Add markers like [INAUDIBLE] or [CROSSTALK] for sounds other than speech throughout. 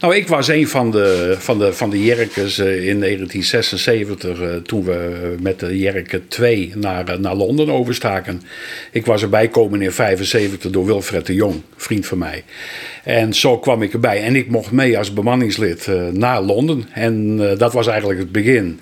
Nou, ik was een van de, van de, van de Jerkes eh, in 1976, eh, toen we met de Jerke 2 naar, eh, naar Londen overstaken. Ik was erbij komen in 75 door Wilfred de Jong, vriend van mij. En zo kwam ik erbij. En ik mocht mee als bemanningslid naar Londen. En dat was eigenlijk het begin.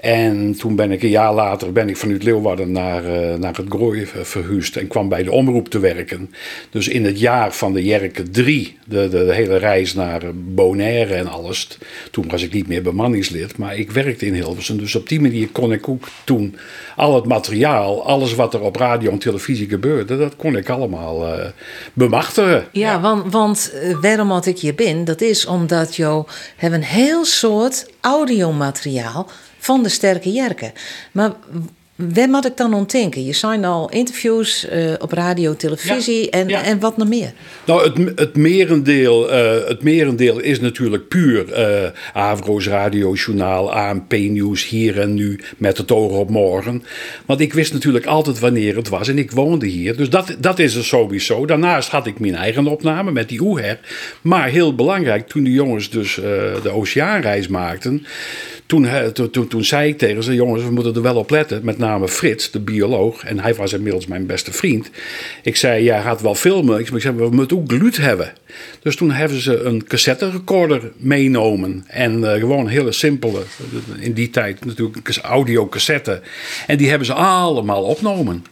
En toen ben ik een jaar later ben ik vanuit Leeuwarden naar, uh, naar het Grooi verhuisd en kwam bij de omroep te werken. Dus in het jaar van de Jerke 3, de, de, de, hele reis naar Bonaire en alles, toen was ik niet meer bemanningslid, maar ik werkte in Hilversum. Dus op die manier kon ik ook toen al het materiaal, alles wat er op radio en televisie gebeurde, dat kon ik allemaal uh, bemachtigen. Ja, want, want waarom dat ik hier ben, dat is omdat je hebben een heel soort audiomateriaal van de sterke jerken. Maar waar moet ik dan ontdenken? Je zijn al interviews uh, op radio, televisie en, en wat nog meer? Nou, het, het, merendeel, uh, het merendeel is natuurlijk puur uh, Avro's radiojournaal, ANP-nieuws hier en nu met het oog op morgen. Want ik wist natuurlijk altijd wanneer het was en ik woonde hier. Dus dat, dat is er sowieso. Daarnaast had ik mijn eigen opname met die Oeher. Maar heel belangrijk, toen de jongens dus de oceaanreis maakten toen, toen, toen, zei ik tegen ze: jongens, we moeten er wel op letten. Met name Frits, de bioloog. En hij was inmiddels mijn beste vriend. Ik zei: Jij gaat wel filmen. Ik zei: We moeten ook geluid hebben. Dus toen hebben ze een cassette recorder meenomen. En uh, gewoon een hele simpele, in die tijd natuurlijk audio cassette. En die hebben ze allemaal opgenomen.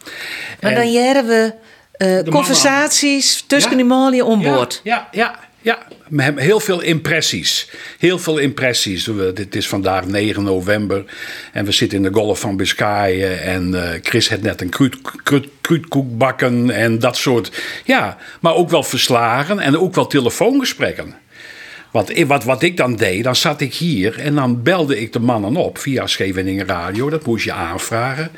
Maar dan jaren we uh, conversaties tussen ja, die onboord. Ja, ja, ja. Ja, heel veel impressies. Heel veel impressies. Dit is vandaag 9 november en we zitten in de Golf van Biscayen. En uh, Chris heeft net een kruidkoek bakken en dat soort. Ja, maar ook wel verslagen en ook wel telefoongesprekken. Want wat, wat ik dan deed, dan zat ik hier en dan belde ik de mannen op via Scheveningen Radio. Dat moest je aanvragen.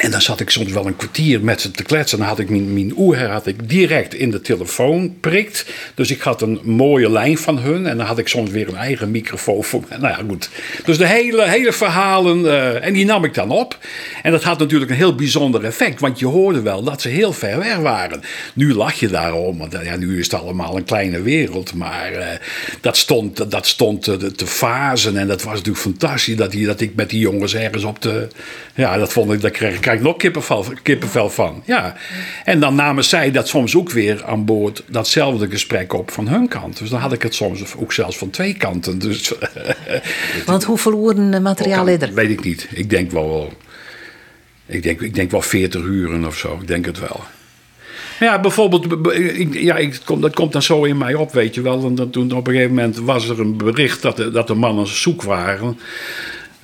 En dan zat ik soms wel een kwartier met ze te kletsen. Dan had ik mijn, oer had ik direct in de telefoon prikt. Dus ik had een mooie lijn van hun. En dan had ik soms weer een eigen microfoon voor me. Nou ja, goed. Dus de hele, hele verhalen. Uh, en die nam ik dan op. En dat had natuurlijk een heel bijzonder effect. Want je hoorde wel dat ze heel ver weg waren. Nu lach je daarom. Want ja, nu is het allemaal een kleine wereld. Maar uh, dat stond, dat stond te, te. En dat was natuurlijk fantastisch. Dat, die, dat ik met die jongens ergens op de. Ja, dat vond ik. Dat kreeg ik krijg nog kippenvel, kippenvel van. Ja. En dan namen zij dat soms ook weer aan boord, datzelfde gesprek op van hun kant. Dus dan had ik het soms ook zelfs van twee kanten. Dus, [LAUGHS] Want hoe verloren materiaal is er? Weet ik niet. Ik denk wel, ik denk, ik denk wel 40 uren of zo. Ik denk het wel. Ja, bijvoorbeeld, ja, ik, dat komt dan zo in mij op, weet je wel. En toen op een gegeven moment was er een bericht dat de, dat de mannen zoek waren.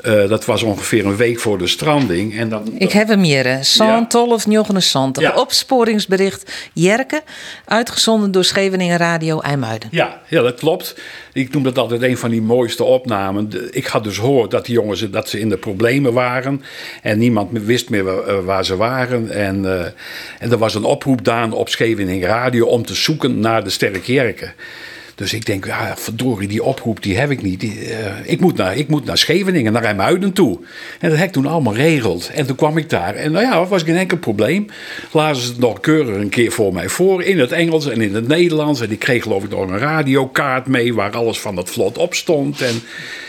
Uh, dat was ongeveer een week voor de stranding. En dan, Ik heb hem hier, Sant 12 69. Ja. Opsporingsbericht Jerke, uitgezonden door Scheveningen Radio IJmuiden. Ja, ja, dat klopt. Ik noem dat altijd een van die mooiste opnamen. Ik had dus gehoord dat die jongens dat ze in de problemen waren. En niemand wist meer waar, waar ze waren. En, uh, en er was een oproep gedaan op Scheveningen Radio om te zoeken naar de Sterke Jerke. Dus ik denk, ja, verdorie, die oproep die heb ik niet. Uh, ik, moet naar, ik moet naar Scheveningen, naar Rijmuiden toe. En dat heb ik toen allemaal regeld. En toen kwam ik daar. En nou ja, dat was geen enkel probleem. Lazen ze het nog keurig een keer voor mij voor. In het Engels en in het Nederlands. En ik kreeg geloof ik nog een radiokaart mee waar alles van het vlot op stond. En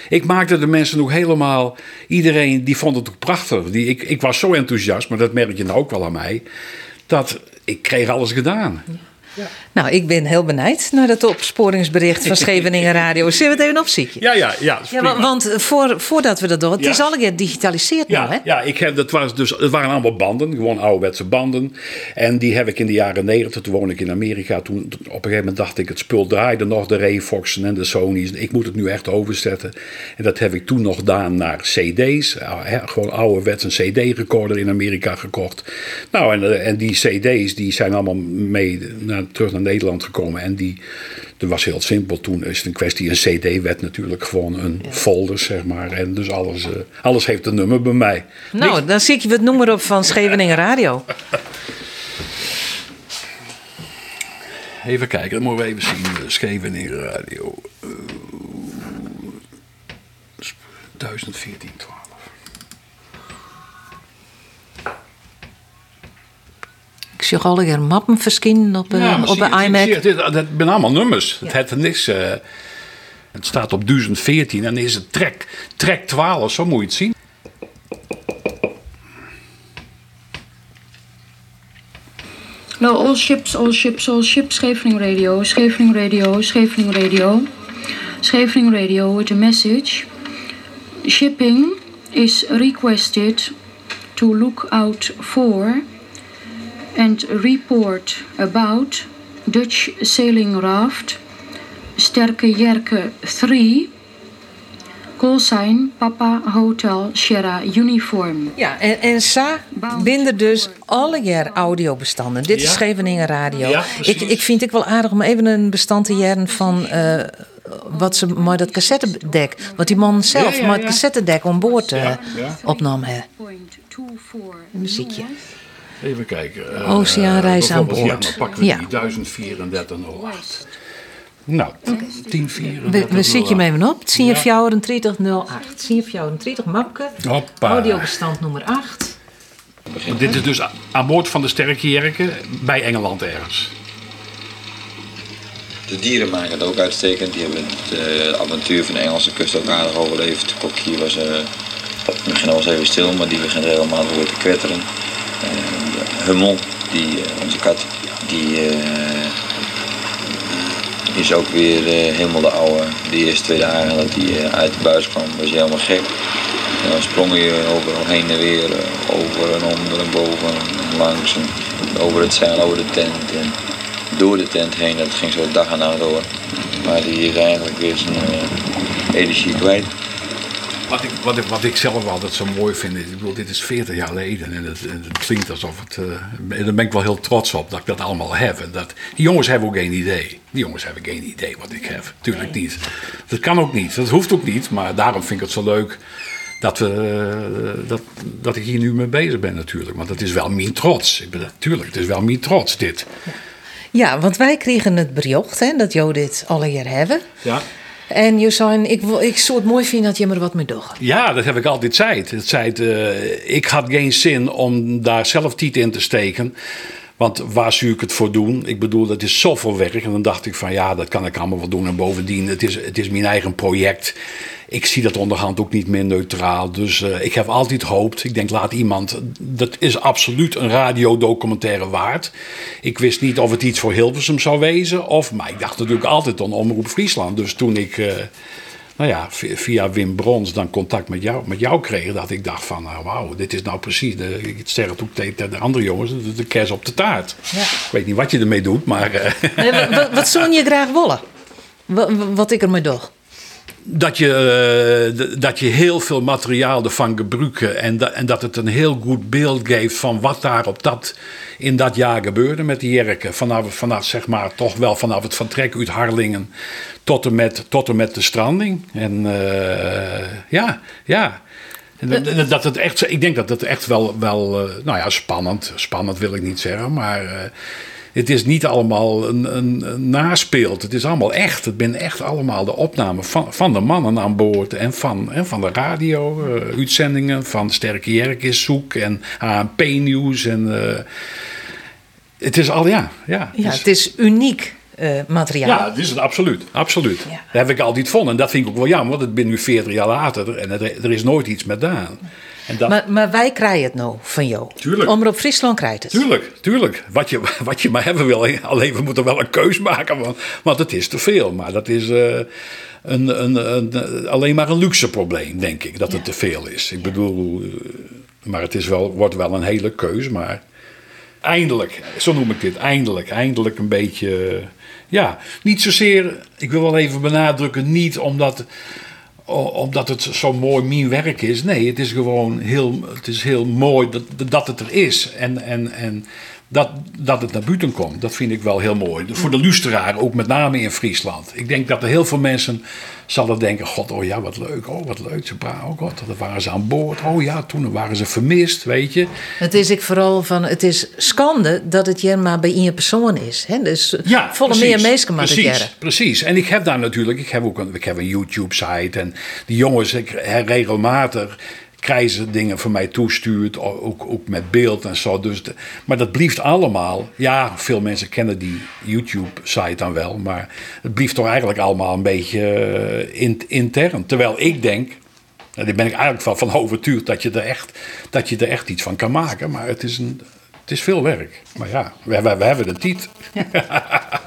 ik maakte de mensen nog helemaal. Iedereen die vond het ook prachtig. Die, ik, ik was zo enthousiast, maar dat merk je nou ook wel aan mij. Dat ik kreeg alles gedaan. Nou, ik ben heel benijd naar dat opsporingsbericht van [LAUGHS] Scheveningen Radio. Zullen we het even opzieken? Ja, ja, ja. ja want voor, voordat we dat doen, het is al gedigitaliseerd ja, nou, hè? Ja, ik heb, dat was dus, het waren allemaal banden, gewoon ouderwetse banden. En die heb ik in de jaren negentig, toen woon ik in Amerika. Toen, op een gegeven moment dacht ik, het spul draaide nog, de Rayfoxen en de Sony's. Ik moet het nu echt overzetten. En dat heb ik toen nog gedaan naar cd's. Gewoon ouderwets een cd-recorder in Amerika gekocht. Nou, en, en die cd's die zijn allemaal mee naar, terug naar Nederland gekomen. En die, dat was heel simpel. Toen is het een kwestie, een CD werd natuurlijk gewoon een folder, zeg maar. En dus alles, uh, alles heeft een nummer bij mij. Nou, dan zie ik je het nummer op van Scheveningen Radio. Even kijken, dan moeten we even zien. Scheveningen Radio. Uh, 1014, 12. Zie al een mappen verschijnen op, uh, Ja, op de je, iMac. je, dat zijn allemaal nummers. Het heeft er niks. eh, het staat op 1014 en dan is het track, track 12, zo moet je het zien. Hallo, all ships, all ships, all ships. Schevening Radio, Schevening Radio, Schevening Radio. Schevening Radio with a message. Shipping is requested to look out for and report about Dutch sailing raft Sterke Jerke 3. Call sign Papa Hotel Sierra Uniform. Ja, en, en Sa binden dus alle jaar audiobestanden. Dit is. Scheveningen Radio. Ja, ik, ik vind het wel aardig om even een bestand te jaren van eh, wat ze met dat cassettedek, wat die man zelf Ja, ja, met het cassettedek on boord eh Ja, ja. opnam. Hè. Muziekje. Even kijken. eh, Oceaanreis aan boord. Ja, dan pakken we Ja. die 1034 Nou, 1034. We, we zitten je hem even op. Zie je Ja. 3408. Zie je 34 mapke. Hoppa. Audiobestand nummer 8. Dit is dus aan boord van de Sterke Jerken bij Engeland ergens. De dieren maken het ook uitstekend. Die hebben het eh, avontuur van de Engelse kust ook aardig overleefd. De was, eh in het begin was even stil, maar die begint regelmatig weer te kwetteren. Eh, Hummel, die, eh, onze kat, die eh, is ook weer eh, helemaal de oude. De eerste twee dagen dat hij uit de buis kwam, was hij helemaal gek. En dan sprong je overal heen en weer, over en onder en boven en langs en over het zeil, over de tent. En door de tent heen, dat ging zo dag en nacht door. Maar die is eigenlijk weer zijn energie kwijt. Wat ik, wat, ik, wat ik zelf altijd zo mooi vind, is, ik bedoel, dit is 40 jaar geleden en het, en het klinkt alsof het, eh, daar ben ik wel heel trots op dat ik dat allemaal heb. En dat, die jongens hebben ook geen idee. Die jongens hebben geen idee wat ik heb. Tuurlijk niet. Dat kan ook niet, dat hoeft ook niet, maar daarom vind ik het zo leuk dat, we, eh, dat, dat ik hier nu mee bezig ben natuurlijk. Want het is wel mijn trots. Ik ben, natuurlijk, het is wel mijn trots dit. Ja, want wij kregen het bericht hè, dat jou dit alle jaar hebben. Ja. En je ik, ik zou het mooi vinden dat je er wat mee doet. Ja, dat heb ik altijd gezegd. Het zei, eh, ik had geen zin om daar zelf tijd in te steken. Want waar zou ik het voor doen? Ik bedoel, dat is zoveel werk. En dan dacht ik van ja, dat kan ik allemaal wel doen. En bovendien, het is, het is mijn eigen project. Ik zie dat onderhand ook niet meer neutraal. Dus eh, ik heb altijd gehoopt. Ik denk, laat iemand. Dat is absoluut een radiodocumentaire waard. Ik wist niet of het iets voor Hilversum zou wezen. Of, maar ik dacht natuurlijk altijd aan Omroep Friesland. Dus toen ik. eh, nou ja, vi- via Wim Brons dan contact met jou, met jou kreeg, dat ik dacht van, nou wauw, dit is nou precies, de, ik zeg het ook tegen de andere jongens, de, de kers op de taart. Ja. Ik weet niet wat je ermee doet, maar eh, wat, wat zou je graag willen? Wat, wat ik ermee doe? Dat, je, eh, dat je heel veel materiaal ervan gebruiken en, da- en dat het een heel goed beeld geeft van wat daar op dat, in dat jaar gebeurde met die jerken. Vanaf, vanaf, zeg maar, toch wel vanaf het vertrek uit Harlingen tot en met, tot en met de stranding. En eh, ja, ja. Dat- het echt, ik denk dat het echt wel, wel eh, nou ja, spannend, spannend wil ik niet zeggen, maar het is niet allemaal een, een, een. Het is allemaal echt. Het ben echt allemaal de opname van, van de mannen aan boord en van, en van de radio, eh, uitzendingen van Sterke Jerk is zoek en ANP nieuws en eh, het is al ja, ja. Ja, Dus- het is uniek eh, materiaal. ja, dat is het absoluut. absoluut. Ja. Dat heb ik altijd gevonden. En dat vind ik ook wel jammer, want ik ben nu 40 jaar later en er, er is nooit iets met gedaan. En dat, Maar, maar wij krijgen het nou van jou. Tuurlijk. Omroep Friesland krijgt het. Tuurlijk, tuurlijk. Wat je, [LAUGHS] wat je maar hebben wil. Alleen we moeten wel een keus maken, want, want het is te veel. Maar dat is eh, een, een, een, alleen maar een luxe probleem, denk ik, dat het te veel is. Ik bedoel, eh, maar het is wel, wordt wel een hele keus. Maar eindelijk, zo noem ik dit, eindelijk, eindelijk een beetje. Ja, niet zozeer, ik wil wel even benadrukken, niet omdat omdat het zo mooi mijn werk is. Nee, het is gewoon heel, het is heel mooi dat, dat het er is. En, en, en dat, dat het naar buiten komt, dat vind ik wel heel mooi. Voor de luisteraar, ook met name in Friesland. Ik denk dat er heel veel mensen zullen denken... God, oh ja, wat leuk, oh wat leuk. Ze praten, oh god, dan waren ze aan boord. Oh ja, toen waren ze vermist, weet je. Het is ik vooral van, het is schande dat het hier maar bij één persoon is. Hè? Dus Ja, volle meer mensen maar precies, precies. En ik heb daar natuurlijk, ik heb ook een, ik heb een YouTube-site en die jongens, ik, regelmatig krijzen dingen van mij toestuurt, ook, ook met beeld en zo. Dus maar dat blieft allemaal. Ja, veel mensen kennen die YouTube-site dan wel, maar het blieft toch eigenlijk allemaal een beetje eh, intern. Terwijl ik denk, en daar ben ik eigenlijk van, van [LAUGHS] overtuigd dat je, er echt, dat je er echt iets van kan maken. Maar het is, een, het is veel werk. Maar ja, we, we, we hebben de tijd. [LAUGHS]